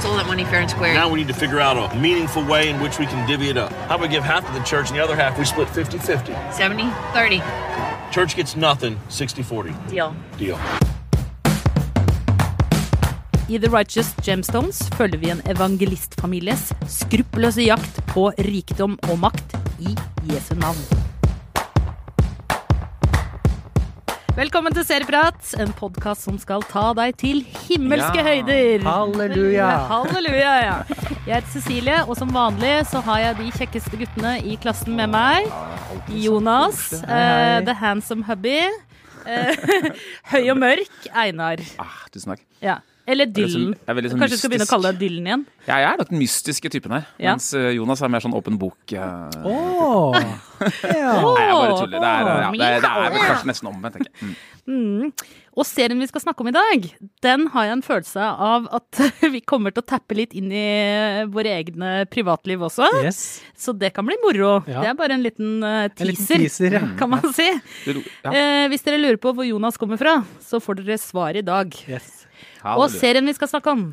stole that money fair and square. Now we need to figure out a meaningful way in which we can divvy it up. How about we give half to the church and the other half we split 50 50? 70, 30. Church gets nothing, 60 40. Deal. Deal. I The Righteous Gemstones følger vi en evangelistfamilies skruppelløse jakt på rikdom og makt i Jesu navn. Velkommen til Serieprat, en podkast som skal ta deg til himmelske Ja. høyder. Halleluja. Halleluja, ja. Jeg heter Cecilie, og som vanlig så har jeg de kjekkeste guttene i klassen med meg. Jonas, uh, The Handsome Hubby. eh, høy og mørk, Einar. Ah, tusen takk. Ja. Eller er Dylan. jeg sånn Kanskje du skal begynne å kalle deg Dylan igjen? Jeg er nok den mystiske typen her, Ja. mens eh, Jonas er mer sånn åpen bok. Uh, Åh, ja. Nei, jeg bare tuller. Det er, eh, ja, det, det er vel kanskje nesten omvendt, tenker jeg. Mm. Og serien vi skal snakke om i dag, den har jeg en følelse av at vi kommer til å tappe litt inn i våre egne privatliv også. Yes. Så det kan bli moro. Ja. Det er bare en liten teaser, En liten teaser, ja. kan man si. Ja. Eh, hvis dere lurer på hvor Jonas kommer fra, så får dere svar i dag. yes. Og serien vi skal snakke om,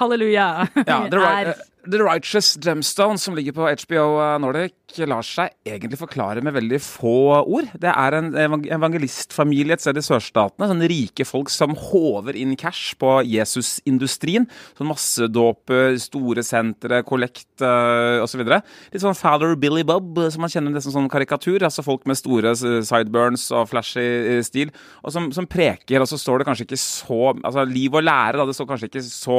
halleluja, Ja, er The Righteous Gemstone, som ligger på HBO Nordic, lar seg egentlig forklare med veldig få ord. Det er en evangelistfamilie et sted i sørstatene. Sånne rike folk som håver inn cash på Jesusindustrien. Sånn massedåper, store sentre, kollekt uh, osv. Litt sånn Father Billy Bob, eh, som man kjenner nesten sånn karikatur. Altså folk med store sideburns og flashy stil, og som, som preker. Og så står det kanskje ikke så Altså liv og lære, da. Det står kanskje ikke så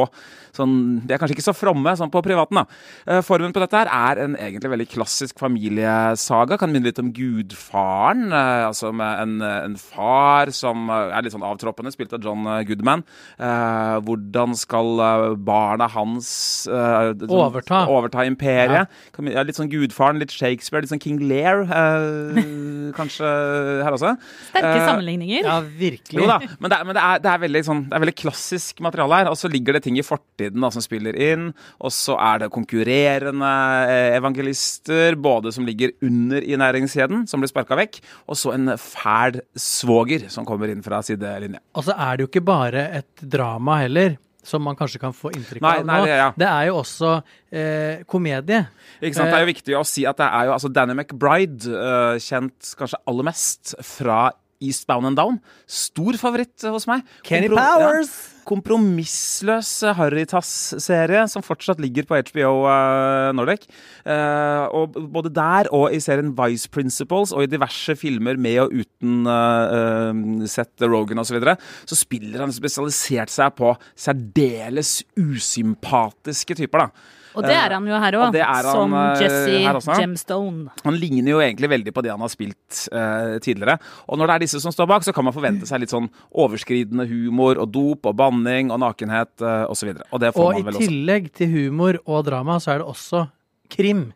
sånn De er kanskje ikke så fromme sånn på privaten, da. Eh, Formen på dette her er en egentlig veldig klassisk familiesaga. Kan minne litt om Gudfaren. eh, Altså med en, en far som eh, er litt sånn avtroppende, spilt av John Goodman. Eh, hvordan skal barna hans sånn- Overta. overta imperiet? Ja, litt sånn Gudfaren, litt Shakespeare, litt sånn King Lear kanskje her også. sterke sammenligninger. Ja, virkelig. Jo da, men, det er, men det, er, det, er veldig, sånn, det er veldig klassisk materiale her. Og så ligger det ting i fortiden da, som spiller inn. Og så er det konkurrerende eh, evangelister, både som ligger under i næringskjeden, som blir sparka vekk, og så en fæl svoger som kommer inn fra sidelinja. Og så er det jo ikke bare et drama heller, som man kanskje kan få inntrykk Nei, av nei, nå. det- ja. Det er jo også eh, komedie. Ikke sant? Det er jo viktig å si at det er jo altså Danny McBride, eh, kjent kanskje aller mest fra Eastbound and Down. Stor favoritt eh, hos meg. Kenny Kompro- Powers! Ja, kompromissløs Harrytass-serie som fortsatt ligger på HBO eh, Nordic. Eh, og både der og i serien Vice Principles og i diverse filmer med og uten eh, Seth Rogan osv. Så, videre, så spiller han spesialisert seg på særdeles usympatiske typer. da. Og det er han jo her og òg, som eh, Jesse. Gemstone. Han ligner jo egentlig veldig på det han har spilt uh, tidligere. Og når det er disse som står bak, så kan man forvente seg litt sånn overskridende humor og dop og banning og nakenhet uh, osv. Og, og det får Og man i vel også. tillegg til humor og drama, så er det også krim.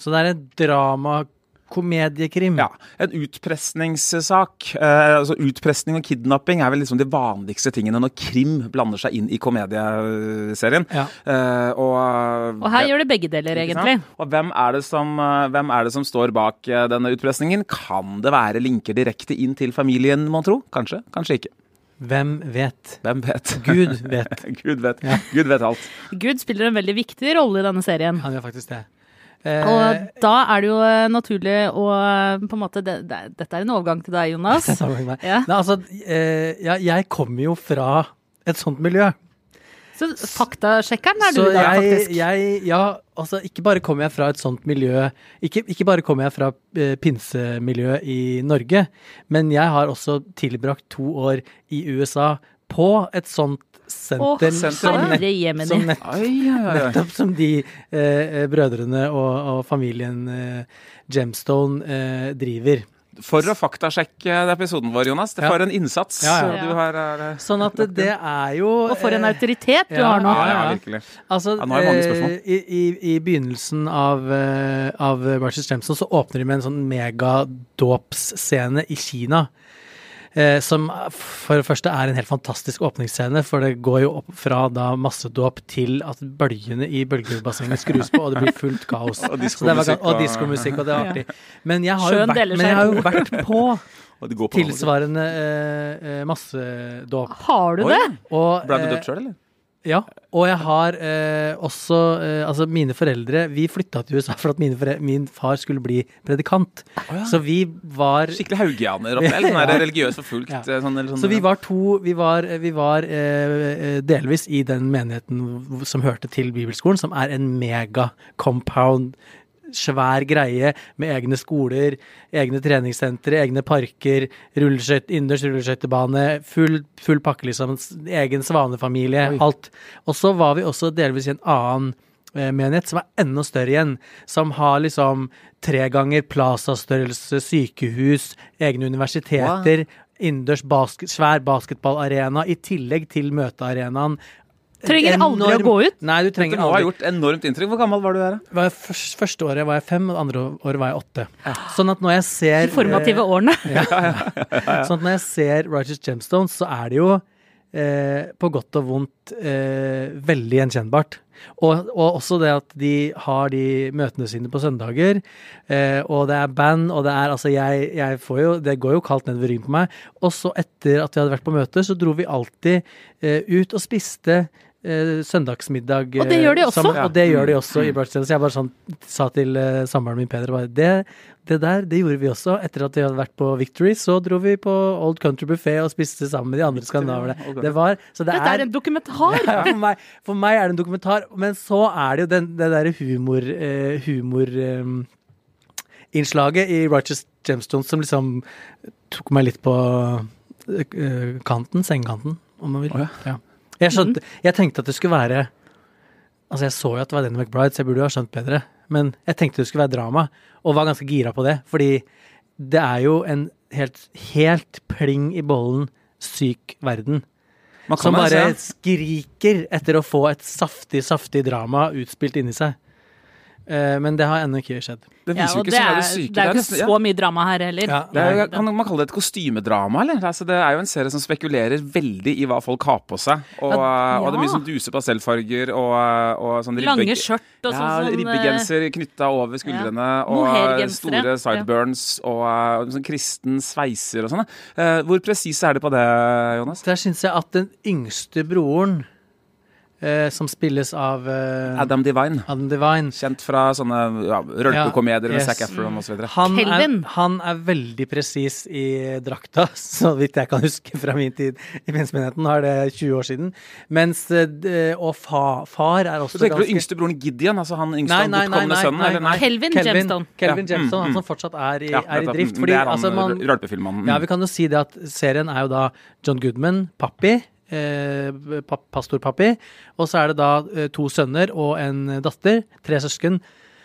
Så det er en drama, komediekrim. Ja, En utpressningssak. Eh, altså Utpressning og kidnapping er vel liksom de vanligste tingene når krim blander seg inn i komedieserien. Ja. Eh, og, Og her gjør det begge deler, egentlig. Og hvem er, det som, eh, hvem er det som står bak eh, denne utpressingen? Kan det være linker direkte inn til familien, mon tro? Kanskje, kanskje ikke. Hvem vet? Hvem vet? Gud vet. Gud vet. Gud vet alt. Gud spiller en veldig viktig rolle i denne serien. Han gjør faktisk det. Eh, Og da er det jo eh, naturlig å eh, på en måte det, det, Dette er en overgang til deg, Jonas. Ja. Nei, altså, ja, jeg kommer jo fra et sånt miljø. Så faktasjekkeren er du Så da, jeg, faktisk. jeg Ja, altså ikke bare kommer jeg fra et sånt miljø Ikke, ikke bare kommer jeg fra eh, pinsemiljøet i Norge, men jeg har også tilbrakt to år i USA på et sånt senter som, nett- som nett, nettopp som de eh, eh, brødrene og, og familien eh, Gemstone eh, driver. For å faktasjekke episoden vår, Jonas. Det Ja. For en innsats Ja, ja. du har er, Sånn at det er jo Og for en eh, autoritet du har nå. Ja, virkelig. Altså, Ja, nå har jeg mange eh, spørsmål. i, i, I begynnelsen av, av Marcus Jameson så åpner de med en sånn megadåpsscene i Kina. Eh, som for det første er en helt fantastisk åpningsscene, for det går jo opp fra da massedåp til at bølgene i bølgebassenget skrus på, og det blir fullt kaos. Og Så det var diskomusikk og diskomusikk, og det er artig. Men jeg har jo vært, men jeg har jo vært på Og det går på tilsvarende eh, eh, massedåp. Har du det? Og Ble du eh, døpt sjøl, eller? Ja, og jeg har eh, også eh, Altså, mine foreldre Vi flytta til USA for at mine foreldre, min far skulle bli predikant. Så vi var Skikkelig haugianer eller sånn ja. religiøst forfulgt. Ja. eh, Sånn, sånn, Så vi var to Vi var, vi var eh, eh, delvis i den menigheten som hørte til bibelskolen, som er en mega-compound. Svær greie med egne skoler, egne treningssentre, egne parker, rulleskøyt, innendørs rulleskøytebane, full, full pakke, liksom. Egen svanefamilie, Oi. alt. Og så var vi også delvis i en annen eh, menighet som er enda større igjen. Som har liksom tre ganger Plaza-størrelse, sykehus, egne universiteter, innendørs basket, svær basketballarena, i tillegg til møtearenaen. Trenger aldri å gå ut. Nei, du trenger må ha aldri. gjort enormt inntrykk. Hvor gammel var du der? da? Var først, første året var jeg fem, og andre året var jeg åtte. Sånn at når jeg ser De formative årene. Sånn at når jeg ser Righteous Gemstones, så er det jo eh, på godt og vondt eh, veldig gjenkjennbart. Og, og også det at de har de møtene sine på søndager, eh, og det er band, og det er altså jeg, jeg får jo Det går jo kaldt nedover ryggen på meg. Og så etter at vi hadde vært på møte, så dro vi alltid eh, ut og spiste søndagsmiddag. Og det gjør de eh, også. sammen, Ja. og det gjør de også i Brightstone. Så jeg bare sånn sa til uh, samboeren min Peder bare det, det der, det gjorde vi også. Etter at vi hadde vært på Victory, så dro vi på Old Country Buffet og spiste sammen med de andre skandinaverne. Det var, så det Dette er en dokumentar. ja, for, meg, for meg er det en dokumentar, men så er det jo den, det derre humor... Eh, humor eh, innslaget i Righteous Gemstones som liksom tok meg litt på eh, kanten, sengekanten, om man vil. Å, ja. Jeg, skjønte, jeg tenkte at det skulle være Altså, jeg så jo at det var Danny McBride, så jeg burde jo ha skjønt bedre. Men jeg tenkte det skulle være drama, og var ganske gira på det. Fordi det er jo en helt, helt pling i bollen syk verden. Som bare se- skriker etter å få et saftig, saftig drama utspilt inni seg. Eh, men det har ennå ikke skjedd. Det Ja, viser jo ikke det er, det syke. det er jo ikke så mye drama her heller. Ja, Det er, kan man kalle det et kostymedrama, eller? Altså, det er jo en serie som spekulerer veldig i hva folk har på seg. Og, Ja, og det er mye ja. sånn duse pastellfarger og, og sånn ribbe... Lange skjørt og sånn. ja, sånn, eh, ribbegenser knytta over skuldrene, og store sideburns og og sånn kristen sveiser og sånn. Uh, hvor presise er de på det, Jonas? Der syns jeg at den yngste broren, eh, som spilles av eh, Adam Divine. Adam Divine Kjent fra sånne ja, rølpekomedier med Ja, yes. Zac Efron osv. han er, han er veldig presis i drakta, så vidt jeg kan huske fra min tid i pinsemenigheten. Nå er det 20 år siden. Mens eh, d- Og fa, far er også Så tenker du ganske yngste broren Gideon? Altså han yngste Nei, han nei, bortkomne sønnen? nei, eller nei. Kelvin Gemstone. Kelvin Ja, Gemstone, mm, han mm. som fortsatt er i, Ja, er i nettopp. drift. Det er han altså, man, rølpefilmmannen. Ja, vi kan jo si det at serien er jo da John Goodman, pappi, pa pastorpappi, og så er det da eh, to sønner og en datter, tre søsken,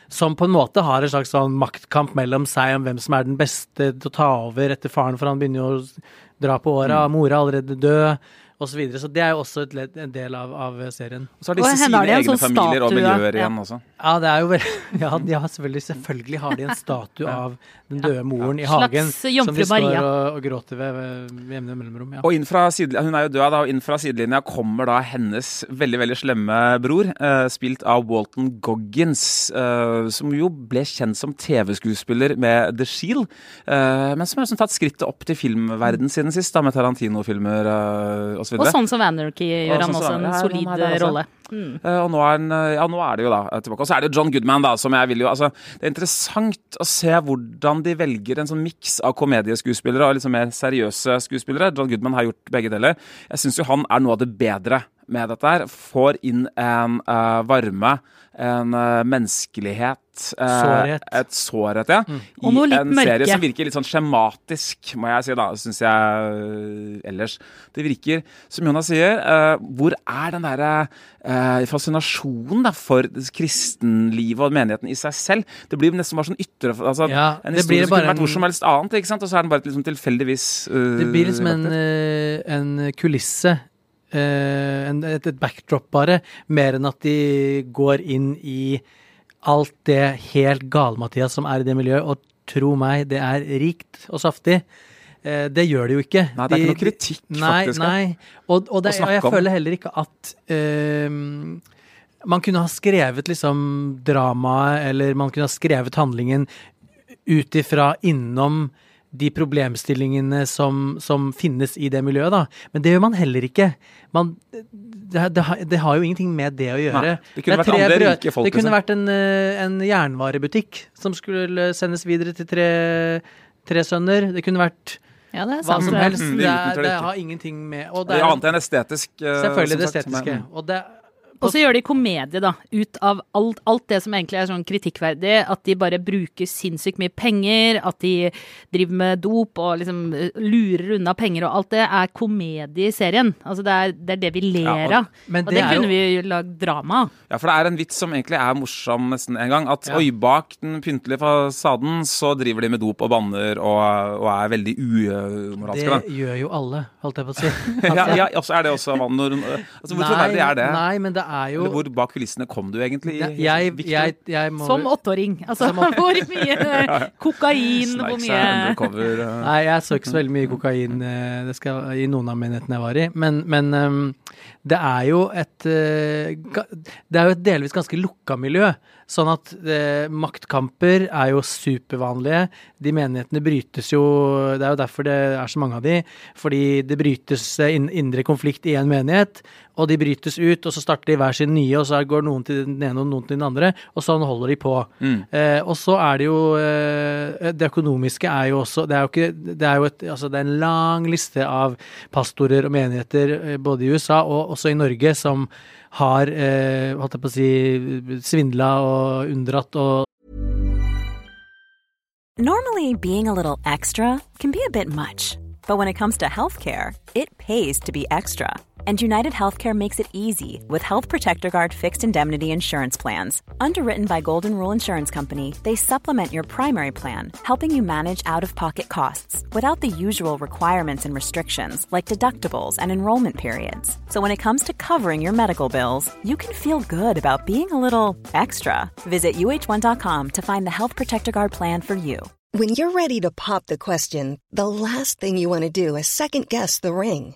som på en måte har en slags sånn maktkamp mellom seg om hvem som er den beste til å ta over etter faren, for han begynner jo å dra på åra, Mm. mora er allerede død, og så videre. Så det er jo også et ledd, en del av, av serien. Og så har disse sine de egne sånn familier og miljøer miljøer ja. igjen også. Ja, det er jo vel, Ja, de har selvfølgelig, selvfølgelig har de en statue av den døde moren i hagen. Som de står og, og gråter ved ved jevne mellomrom. Ja. Og inn fra sidelinja, Hun er jo død, da, og inn fra sidelinja kommer da hennes veldig veldig slemme bror, eh, spilt av Walton Goggins, eh, som jo ble kjent som TV-skuespiller med The Shield, eh, men som har liksom tatt skrittet opp til filmverden siden sist, da, med Tarantino-filmer uh, osv. Og sånn som Anarchy gjør han sånn også en solid rolle. Mm. Uh, og nå er, den, eh, ja, nå er det jo da eh, tilbake. Og så er det jo John Goodman, da, som jeg vil jo altså, Det er interessant å se hvordan de velger en sånn miks av komedieskuespillere og liksom mer seriøse skuespillere. John Goodman har gjort begge deler. Jeg syns jo han er noe av det bedre med dette her. Får inn en uh, varme, en uh, menneskelighet Sårhet. Et sårhet, ja. Og noe I en serie som virker litt sånn skjematisk, må jeg si, da, syns jeg øh, ellers. Det virker, som Jonas sier, øh, hvor er den derre fascinasjonen da, for kristenlivet og menigheten i seg selv? Det blir nesten bare sånn ytre altså, Ja, En det historie blir som kunne vært hvor som helst annet, ikke sant? og så er den bare liksom tilfeldigvis uh, Det blir liksom en, eh, en kulisse. Uh, en, et, et backdrop, bare. Mer enn at de går inn i alt det helt gale-Mathias som er i det miljøet. Og tro meg, det er rikt og saftig. Eh, det gjør det jo ikke. Nei, det er ikke noe kritikk, nei, faktisk. Nei, og, og, det, og jeg føler heller ikke at uh, man kunne ha skrevet liksom dramaet, eller man kunne ha skrevet handlingen ut ifra innom de problemstillingene som, som finnes i det miljøet, da. Men det gjør man heller ikke. Man, det, det, har- det har jo ingenting med det å gjøre. Nei, det kunne det vært andre brød- rike folk, Det kunne liksom. vært en, eh, en jernvarebutikk som skulle sendes videre til tre, tre sønner. Det kunne vært Ja, det er hva som helst. Mm, Det, er, det det har ingenting med og Det det er er, annet enn estetisk. eh, Selvfølgelig det estetiske. sagt, men- Og det, Og så gjør de komedie, da. Ut av alt, alt det som egentlig er sånn kritikkverdig. At de bare bruker sinnssykt mye penger, at de driver med dop og liksom eh, lurer unna penger og alt det, er komedie i serien. Altså det er det, er det vi ler Ja, og- av. Og det det er jo kunne vi lagd drama av. Ja, for det er en vits som egentlig er morsom nesten en gang. At Ja. oi, bak den pyntelige fasaden så driver de med dop og banner og, og er veldig umoralske. det da. gjør jo alle, holdt jeg på å si. Ja, ja, og så er det også vann altså, Hvor troverdig er det? Nei, men det er jo Eller hvor bak kulissene kom du egentlig? jeg, jeg, jeg, må Som åtteåring. Altså Som åtte- hvor mye kokain, hvor mye undercover. Nei, jeg så ikke så veldig mye kokain eh, det skal, i noen av menighetene jeg var i. Men, men um, det er jo et uh, Det er jo et delvis ganske lukka miljø. Sånn at eh, maktkamper er jo supervanlige. De menighetene brytes jo Det er jo derfor det er så mange av de. Fordi det brytes eh, indre konflikt i en menighet, og de brytes ut, og så starter de hver sin nye, og så går noen til den ene og noen til den andre, og sånn holder de på. Mm. Eh, og så er det jo eh, Det økonomiske er jo også Det er jo ikke Det er jo et, altså det er en lang liste av pastorer og menigheter eh, både i USA og også i Norge som har eh, holdt jeg på å si svindla og unndratt og Normally, being a little extra can be a bit much, but when it comes to healthcare, it pays to be extra. And United Healthcare makes it easy with Health Protector Guard fixed indemnity insurance plans. Underwritten by Golden Rule Insurance Company, they supplement your primary plan, helping you manage out of pocket costs without the usual requirements and restrictions like deductibles and enrollment periods. So when it comes to covering your medical bills, you can feel good about being a little extra. Visit uh1.com to find the Health Protector Guard plan for you. When you're ready to pop the question, the last thing you want to do is second guess the ring.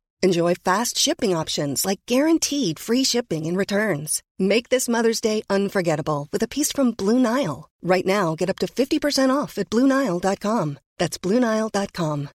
Enjoy fast shipping options like guaranteed free shipping and returns. Make this Mother's Day unforgettable with a piece from Blue Nile. Right now, get up to 50% off at BlueNile.com. That's BlueNile.com.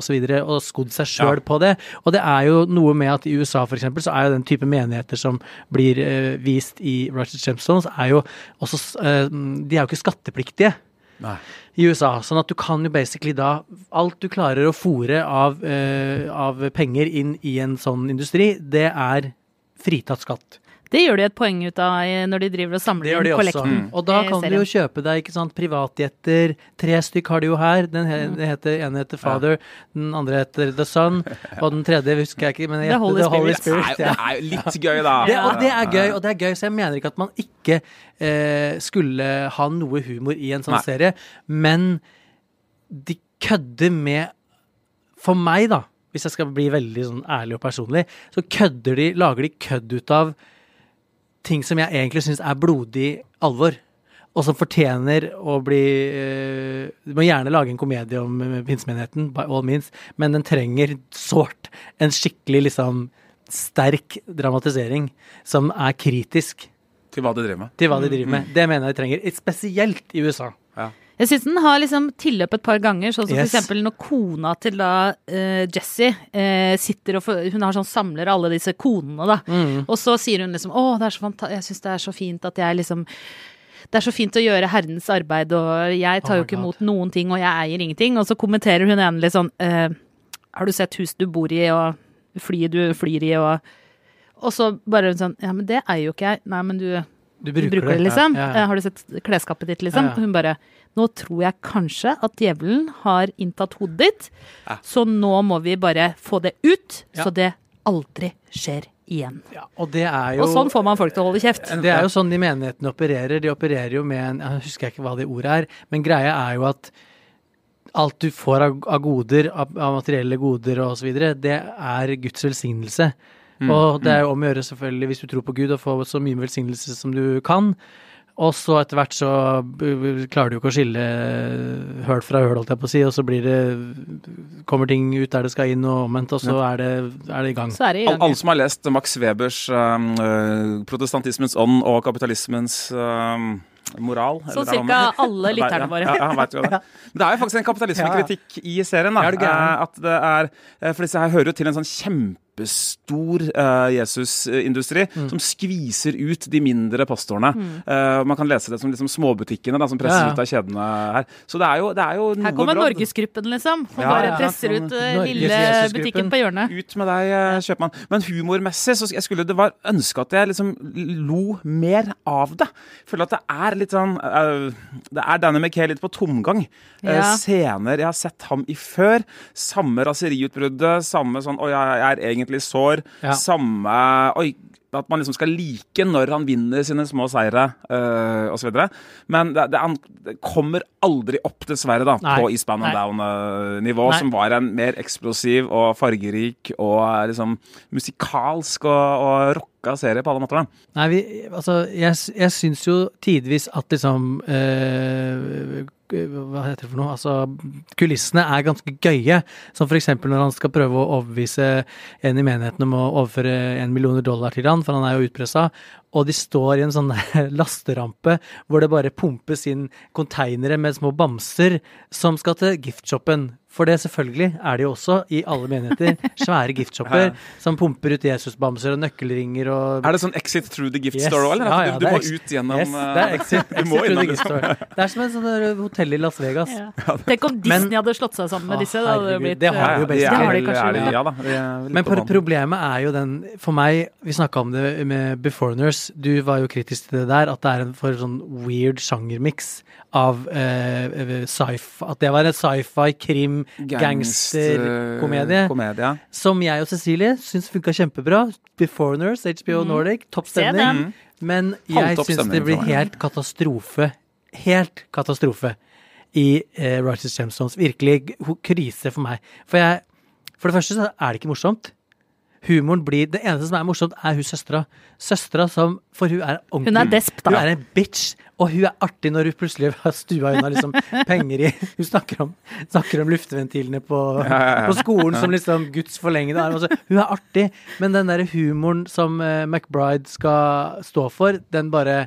og så videre, og skodd seg sjøl på det. Og det er jo noe med at i USA for eksempel, så er jo den type menigheter som blir uh, vist i Righteous Gemstones, er jo også uh, De er jo ikke skattepliktige. Nei. i USA. Sånn at du kan jo basically da Alt du klarer å fòre av, uh, av penger inn i en sånn industri, det er fritatt skatt. Det gjør de et poeng ut av når de driver og samler inn kollekten. Mm. Og da kan du jo kjøpe deg ikke sant, privatjetter. Tre stykk har de jo her. Den Mm. heter, heter Father, den andre heter The Son, og den tredje husker jeg ikke, men The jeg Holy The Holy Spirit. Spirit. Det er jo litt gøy, da. Det, og det er gøy, og det er gøy, så jeg mener ikke at man ikke eh, skulle ha noe humor i en sånn Nei. serie, men de kødder med For meg, da, hvis jeg skal bli veldig sånn ærlig og personlig, så kødder de, lager de kødd ut av ting som jeg egentlig syns er blodig alvor. Og som fortjener å bli eh, Du må gjerne lage en komedie om eh, pinsemenigheten, by all means, men den trenger sårt en skikkelig liksom sterk dramatisering som er kritisk Til hva de driver med. til hva de driver med. Det mener jeg de trenger. Spesielt i USA. Jeg syns den har liksom tilløp et par ganger, sånn som Yes. eksempel når kona til da uh, Jessie uh, sitter og for, Hun har sånn samler alle disse konene, da. Mm. Og så sier hun liksom Å, det er så jeg syns det er så fint at jeg liksom det er så fint å gjøre Herrens arbeid, og jeg tar Oh jo ikke imot noen ting, og jeg eier ingenting. Og så kommenterer hun en litt sånn eh, Har du sett huset du bor i, og flyet du flyr i, og Og så bare sånn Ja, men det eier jo ikke jeg. Nei, men du Du Du bruker, bruker det, liksom. Ja, ja. Eh, Har du sett klesskapet ditt, liksom? Og hun bare Nå tror jeg kanskje at djevelen har inntatt hodet ditt, så nå må vi bare få det ut, så det aldri skjer igjen. Ja, og det jo Og sånn får man folk til å holde kjeft. Det er jo sånn de menighetene opererer. De opererer jo med en Jeg husker ikke hva det ordet er, men greia er jo at alt du får av, av goder, av, materielle goder og så videre, det er Guds velsignelse. Og det er jo om å gjøre, selvfølgelig, hvis du tror på Gud, å få så mye velsignelse som du kan. Og så etter hvert så klarer du jo ikke å skille høl fra høl, holdt jeg på å si, og så blir det kommer ting ut der det skal inn, og omvendt, og så er det, er det i gang. Så er det i gang. Alle som har lest Max Webers um, uh, 'Protestantismens ånd' og 'Kapitalismens um, moral'. Så eller cirka alle lytterne våre. Ja, ja, han vet jo det. Men det er jo faktisk en kapitalismekritikk i serien. Da. Er du? Eh, At det er, eh, for disse her hører jo til en sånn kjempestor eh, Jesusindustri Mm. som skviser ut de mindre pastorene. Eh, man kan lese det som liksom småbutikkene da, som presser Ja, ja. ut av kjedene her. Så det er jo, det er jo noe Her kommer. Norgesgruppen, liksom. Og Ja, bare ja, presser ut uh, lille butikken på hjørnet. Ut med deg, eh, kjøpmann. Men humormessig så jeg skulle det var ønske at jeg liksom lo mer av det. Føler at det er litt sånn uh, Det er Danny McKay litt på tomgang. Ja. scener jeg har sett ham i før. Samme raseriutbruddet, samme sånn Oi, jeg er egentlig sår. Ja. Samme Oi. At man liksom skal like når han vinner sine små seire øh, osv. Men det, det, han kommer aldri opp, dessverre, da, Nei. på Eastbound and Down-nivå, som var en mer eksplosiv og fargerik og eh, liksom musikalsk og, og rocka serie på alle måter. da. Nei, vi, altså, jeg, jeg syns jo tidvis at liksom eh, Hva heter det for noe? Altså, kulissene er ganske gøye. Som eksempel når han skal prøve å overbevise en i menigheten om å overføre en millioner dollar til han, for han er jo utpressa. Og de står i en sånn lasterampe hvor det bare pumpes inn konteinere med små bamser som skal til giftshoppen. For det selvfølgelig er det jo også i alle menigheter. Svære giftshopper som pumper ut Jesusbamser og nøkkelringer og Er det sånn exit through the gift Yes. store òg, eller? Ja, ja, du, du må ut gjennom Yes, eh, det er exit, du exit through the gift store. Det er som en sånn hotell i Las Vegas. Ja. Tenk om Men- Disney hadde slått seg sammen med disse. Da det blitt det har de jo eh, best. Ja. Ja Men problemet er jo den For meg, vi snakka om det med Beforeigners, du var jo kritisk til det der, at det er en for sånn weird sjangermiks av uh, sci-fi At det var en sci-fi, krim, gangsterkomedie. Komedie. Som jeg og Cecilie syns funka kjempebra. Foreigners, HBO Nordic, topp stemning. Men jeg syns det blir helt katastrofe. Helt katastrofe i eh, Righteous Gemstones. Virkelig krise for meg. For jeg For det første så er det ikke morsomt. Humoren blir Det eneste som er morsomt, er hun søstera. Søstera som For hun er ordentlig Hun er desp, da. Hun er en bitch. Og hun er artig når hun plutselig har stua unna liksom penger i Hun snakker om, snakker om luftventilene på, på skolen som liksom Guds forlengede arm. Altså, hun er artig, men den der humoren som uh, McBride skal stå for, den bare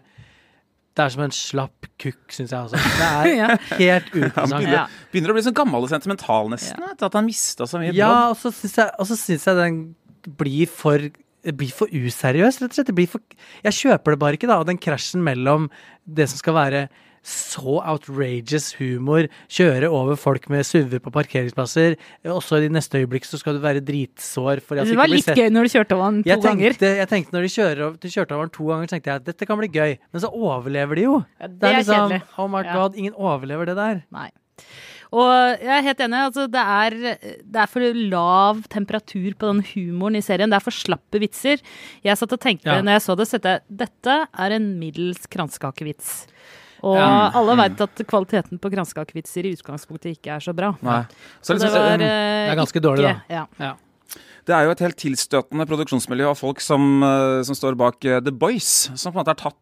Det er som en slapp kukk, syns jeg. også. Det er Ja. helt uinteressant. begynner, Ja. begynner å bli sånn gammel og sentimental, nesten. Ja. At han mista så mye Ja, og så syns jeg, så jeg den blir for det blir for useriøst, rett og slett. Det blir for, jeg kjøper det bare ikke, da. Og den krasjen mellom det som skal være så outrageous humor, kjøre over folk med SUV-er på parkeringsplasser, også i neste øyeblikk så skal du være dritsår for Det var litt gøy når du kjørte over den to Jeg ganger. jeg tenkte når de kjører, de kjørte over den to ganger, tenkte jeg at dette kan bli gøy. Men så overlever de jo. Ja, det er liksom kjedelig. Oh my Ja. ingen overlever det der. Nei. Og jeg er helt enig. Altså, det, er, det er for lav temperatur på den humoren i serien. Det er for slappe vitser. Jeg satt og tenkte Ja. når jeg så det, så jeg dette er en middels kransekakevits. Og Ja. alle veit at kvaliteten på kransekakevitser i utgangspunktet ikke er så bra. Nei. Så Så det var um, eh, Det er ganske dårlig, da. Ja. Ja. Det er jo et helt tilstøtende produksjonsmiljø av folk som, eh, som står bak eh, The Boys, som på en måte er tatt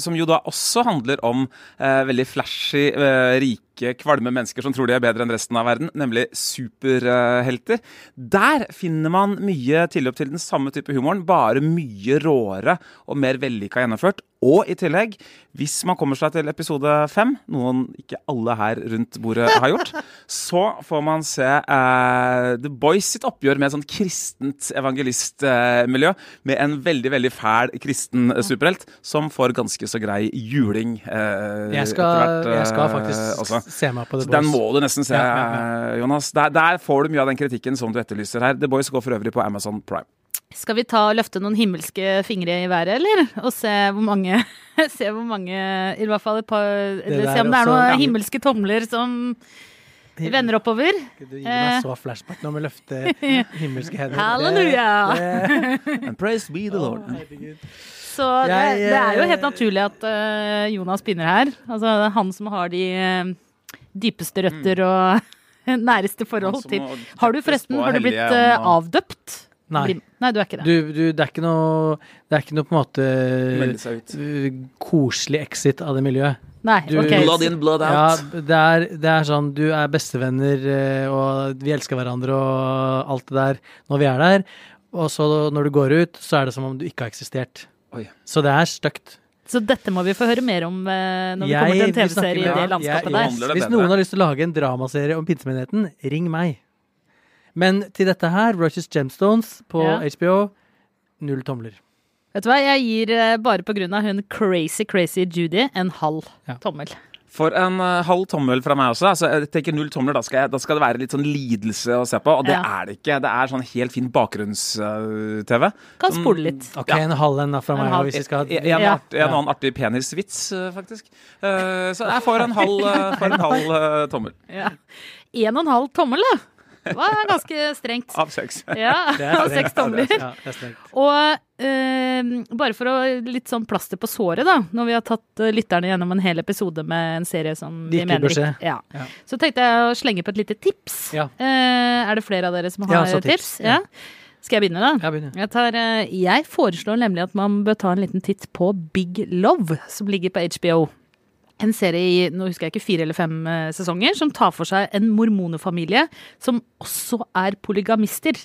som jo da også handler om eh, veldig flashy, eh, rike, kvalme mennesker som tror de er bedre enn resten av verden, nemlig superhelter. Der finner man mye tilløp til den samme type humoren, bare mye råere og mer vellykka gjennomført. Og i tillegg, hvis man kommer seg til episode fem, noen ikke alle her rundt bordet har gjort, så får man se eh, The Boys sitt oppgjør med et sånt kristent evangelistmiljø, med en veldig, veldig fæl kristen eh, superhelt, som får ganske så grei juling eh, Jeg skal, etter hvert, jeg skal eh, faktisk også. se meg på The Så den må du nesten se, Ja, ja, ja. Jonas. Der, der får du mye av den kritikken som du etterlyser her. The Boys går for øvrig på Amazon Prime. Skal vi ta og løfte noen himmelske fingre i været, eller? Og se hvor mange Se hvor mange I hvert fall et par Eller se om det er noen noen himmelske tomler som vender oppover. Du gir Eh. meg så flashback nå med å løfte himmelske hender. Halleluja! And praise be the Lord. Så det, det er jo eh, helt naturlig at eh, Jonas begynner her. Altså det er han som har de eh, dypeste røtter og næreste forhold til Har du forresten har du blitt eh, avdøpt? Nei. Nei, du er ikke det. Du, du, det er ikke noe Det er ikke noe på en måte uh, koselig exit av det miljøet. Nei, Du- okay. Blood in, blood Ja, out. det er, det er sånn Du er bestevenner, eh, og vi elsker hverandre og alt det der når vi er der. Og så når du går ut, så er det som om du ikke har eksistert. Oi. Så det er stygt. Så dette må vi få høre mer om eh, når vi kommer til en Jeg TV-serie i det landskapet jeg- der. Hvis noen har lyst til å lage en dramaserie om pinsemenigheten, ring meg. Men til dette her, Righteous Gemstones på Ja. HBO, null tomler. Vet du hva, jeg gir eh, bare på grunn av hun crazy, crazy Judy en halv Ja. tommel. For en uh, halv tommel fra meg også. Altså, jeg tenker null tomler, da skal, jeg, da skal det være litt sånn lidelse å se på. Og det Ja. er det ikke. Det er sånn helt fin bakgrunns-TV. Kan spole litt. Ok, en halv en da fra En meg, halv. hvis vi skal En, en, Ja. art, en annen artig penisvits, uh, faktisk. Eh, så jeg får en halv, får en halv tommel Ja. En og en halv tommel, da. Det var ganske strengt. av seks. Ja, av seks tomler. Ja. Og eh, bare for å litt sånn plaster på såret, da. Når vi har tatt eh, lytterne gjennom en hel episode med en serie som vi Virkelig mener bør se. Ja. Ja. Så tenkte jeg å slenge på et lite tips. Ja. Eh, er det flere av dere som har tips? tips. Ja. Skal jeg begynne, da? Ja, begynner. Jeg, tar, eh, jeg foreslår nemlig at man bør ta en liten titt på Big Love, som ligger på HBO. En serie i nå husker jeg ikke, fire eller fem eh, sesonger, som tar for seg en mormonefamilie som også er polygamister.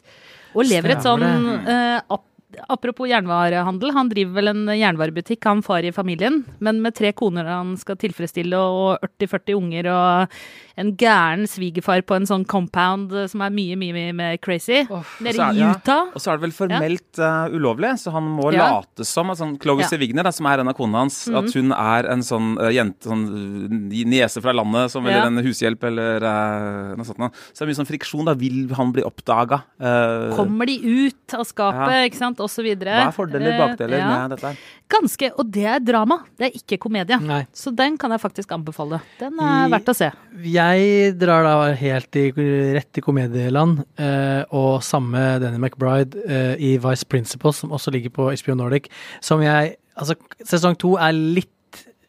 Og lever et sånn ap Apropos jernvarehandel, han driver vel en jernvarebutikk, han far i familien, men med tre koner han skal tilfredsstille, og 40-40 unger, og en gæren svigerfar på en sånn compound eh, som er mye, mye, mye mer crazy. Nede så er- i ja. Utah. Og så er det vel formelt eh, ulovlig, så han må Ja. late som Altså, sånn Chloe Ja. Mhm. Som er en av konene hans, at hun er en sånn uh, jente, sånn uh, niese fra landet, som, eller Ja. en hushjelp, eller uh, noe sånt. noe. Så det er mye sånn friksjon. da Vil han bli oppdaga? Eh, Kommer de ut av skapet, ikke sant, så videre. hva er fordeler og bakdeler Eh, ja. med dette her? Ganske, og det er drama, det er ikke komedie. Nei. Så den kan jeg faktisk anbefale. Den er I- verdt å se. Jeg drar da helt i, rett i komedieland, eh, og samme Danny McBride eh, i Vice Principles, som også ligger på HBO Nordic, som jeg Altså, sesong to er litt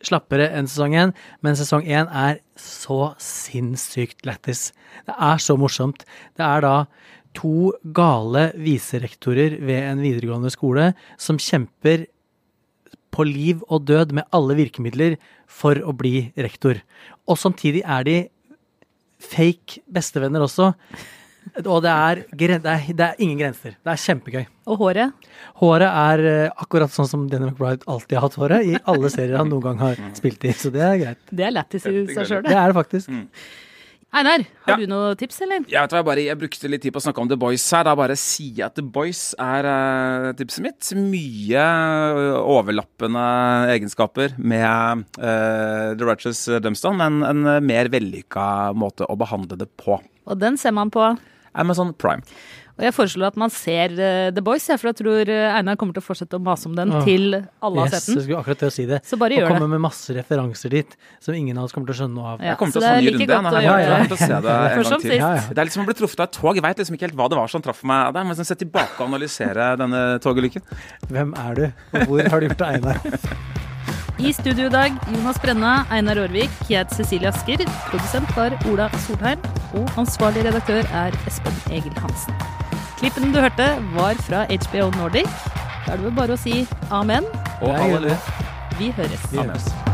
slappere enn sesong én, men sesong én er så sinnssykt lættis. Det er så morsomt. Det er da to gale viserektorer ved en videregående skole som kjemper på liv og død med alle virkemidler for å bli rektor. Og samtidig er de fake bestevenner også. Og det er, det er, det er ingen grenser. Det er kjempegøy. Og håret. Håret er eh, akkurat sånn som Danny McBride alltid har hatt håret, i alle serier han noen gang har spilt i. Så det er greit. Det er lættis i seg sjøl, Det det. er det faktisk. Einar, har Ja. du noen tips, eller? Jeg, vet jeg, bare, jeg brukte litt tid på å snakke om The Boys her. Da bare sier jeg at The Boys er uh, tipset mitt. Mye eh, overlappende egenskaper med uh, The Righteous Dumpstone, men en mer vellykka måte å behandle det på. Og den ser man på. Amazon Prime. Og jeg foreslår at man ser uh, The Boys, jeg, for jeg tror eh, Einar kommer til å fortsette å mase om den Åh. til alle har Yes, sett jeg den. skulle akkurat til å si det. Så bare Og komme det. med masse referanser dit som ingen av oss kommer til å skjønne noe av. Ja, Jeg kommer til å det er like runde. godt å har jeg gjøre til å se det en gang til. Ja, ja. Det er litt som å bli truffet av et tog. Jeg veit liksom ikke helt hva det var som traff meg der. Men se tilbake og analysere denne togulykken. Hvem er du, og hvor har du gjort av Einar? I studio i dag, Jonas Brenna, Einar Aarvik, jeg heter Cecilie Asker. Produsent var Ola Solheim. Og ansvarlig redaktør er Espen Egil Hansen. Klippen du hørte, var fra HBO Nordic. Da er det vel bare å si amen. Og halleluja. Vi høres. Vi Amen.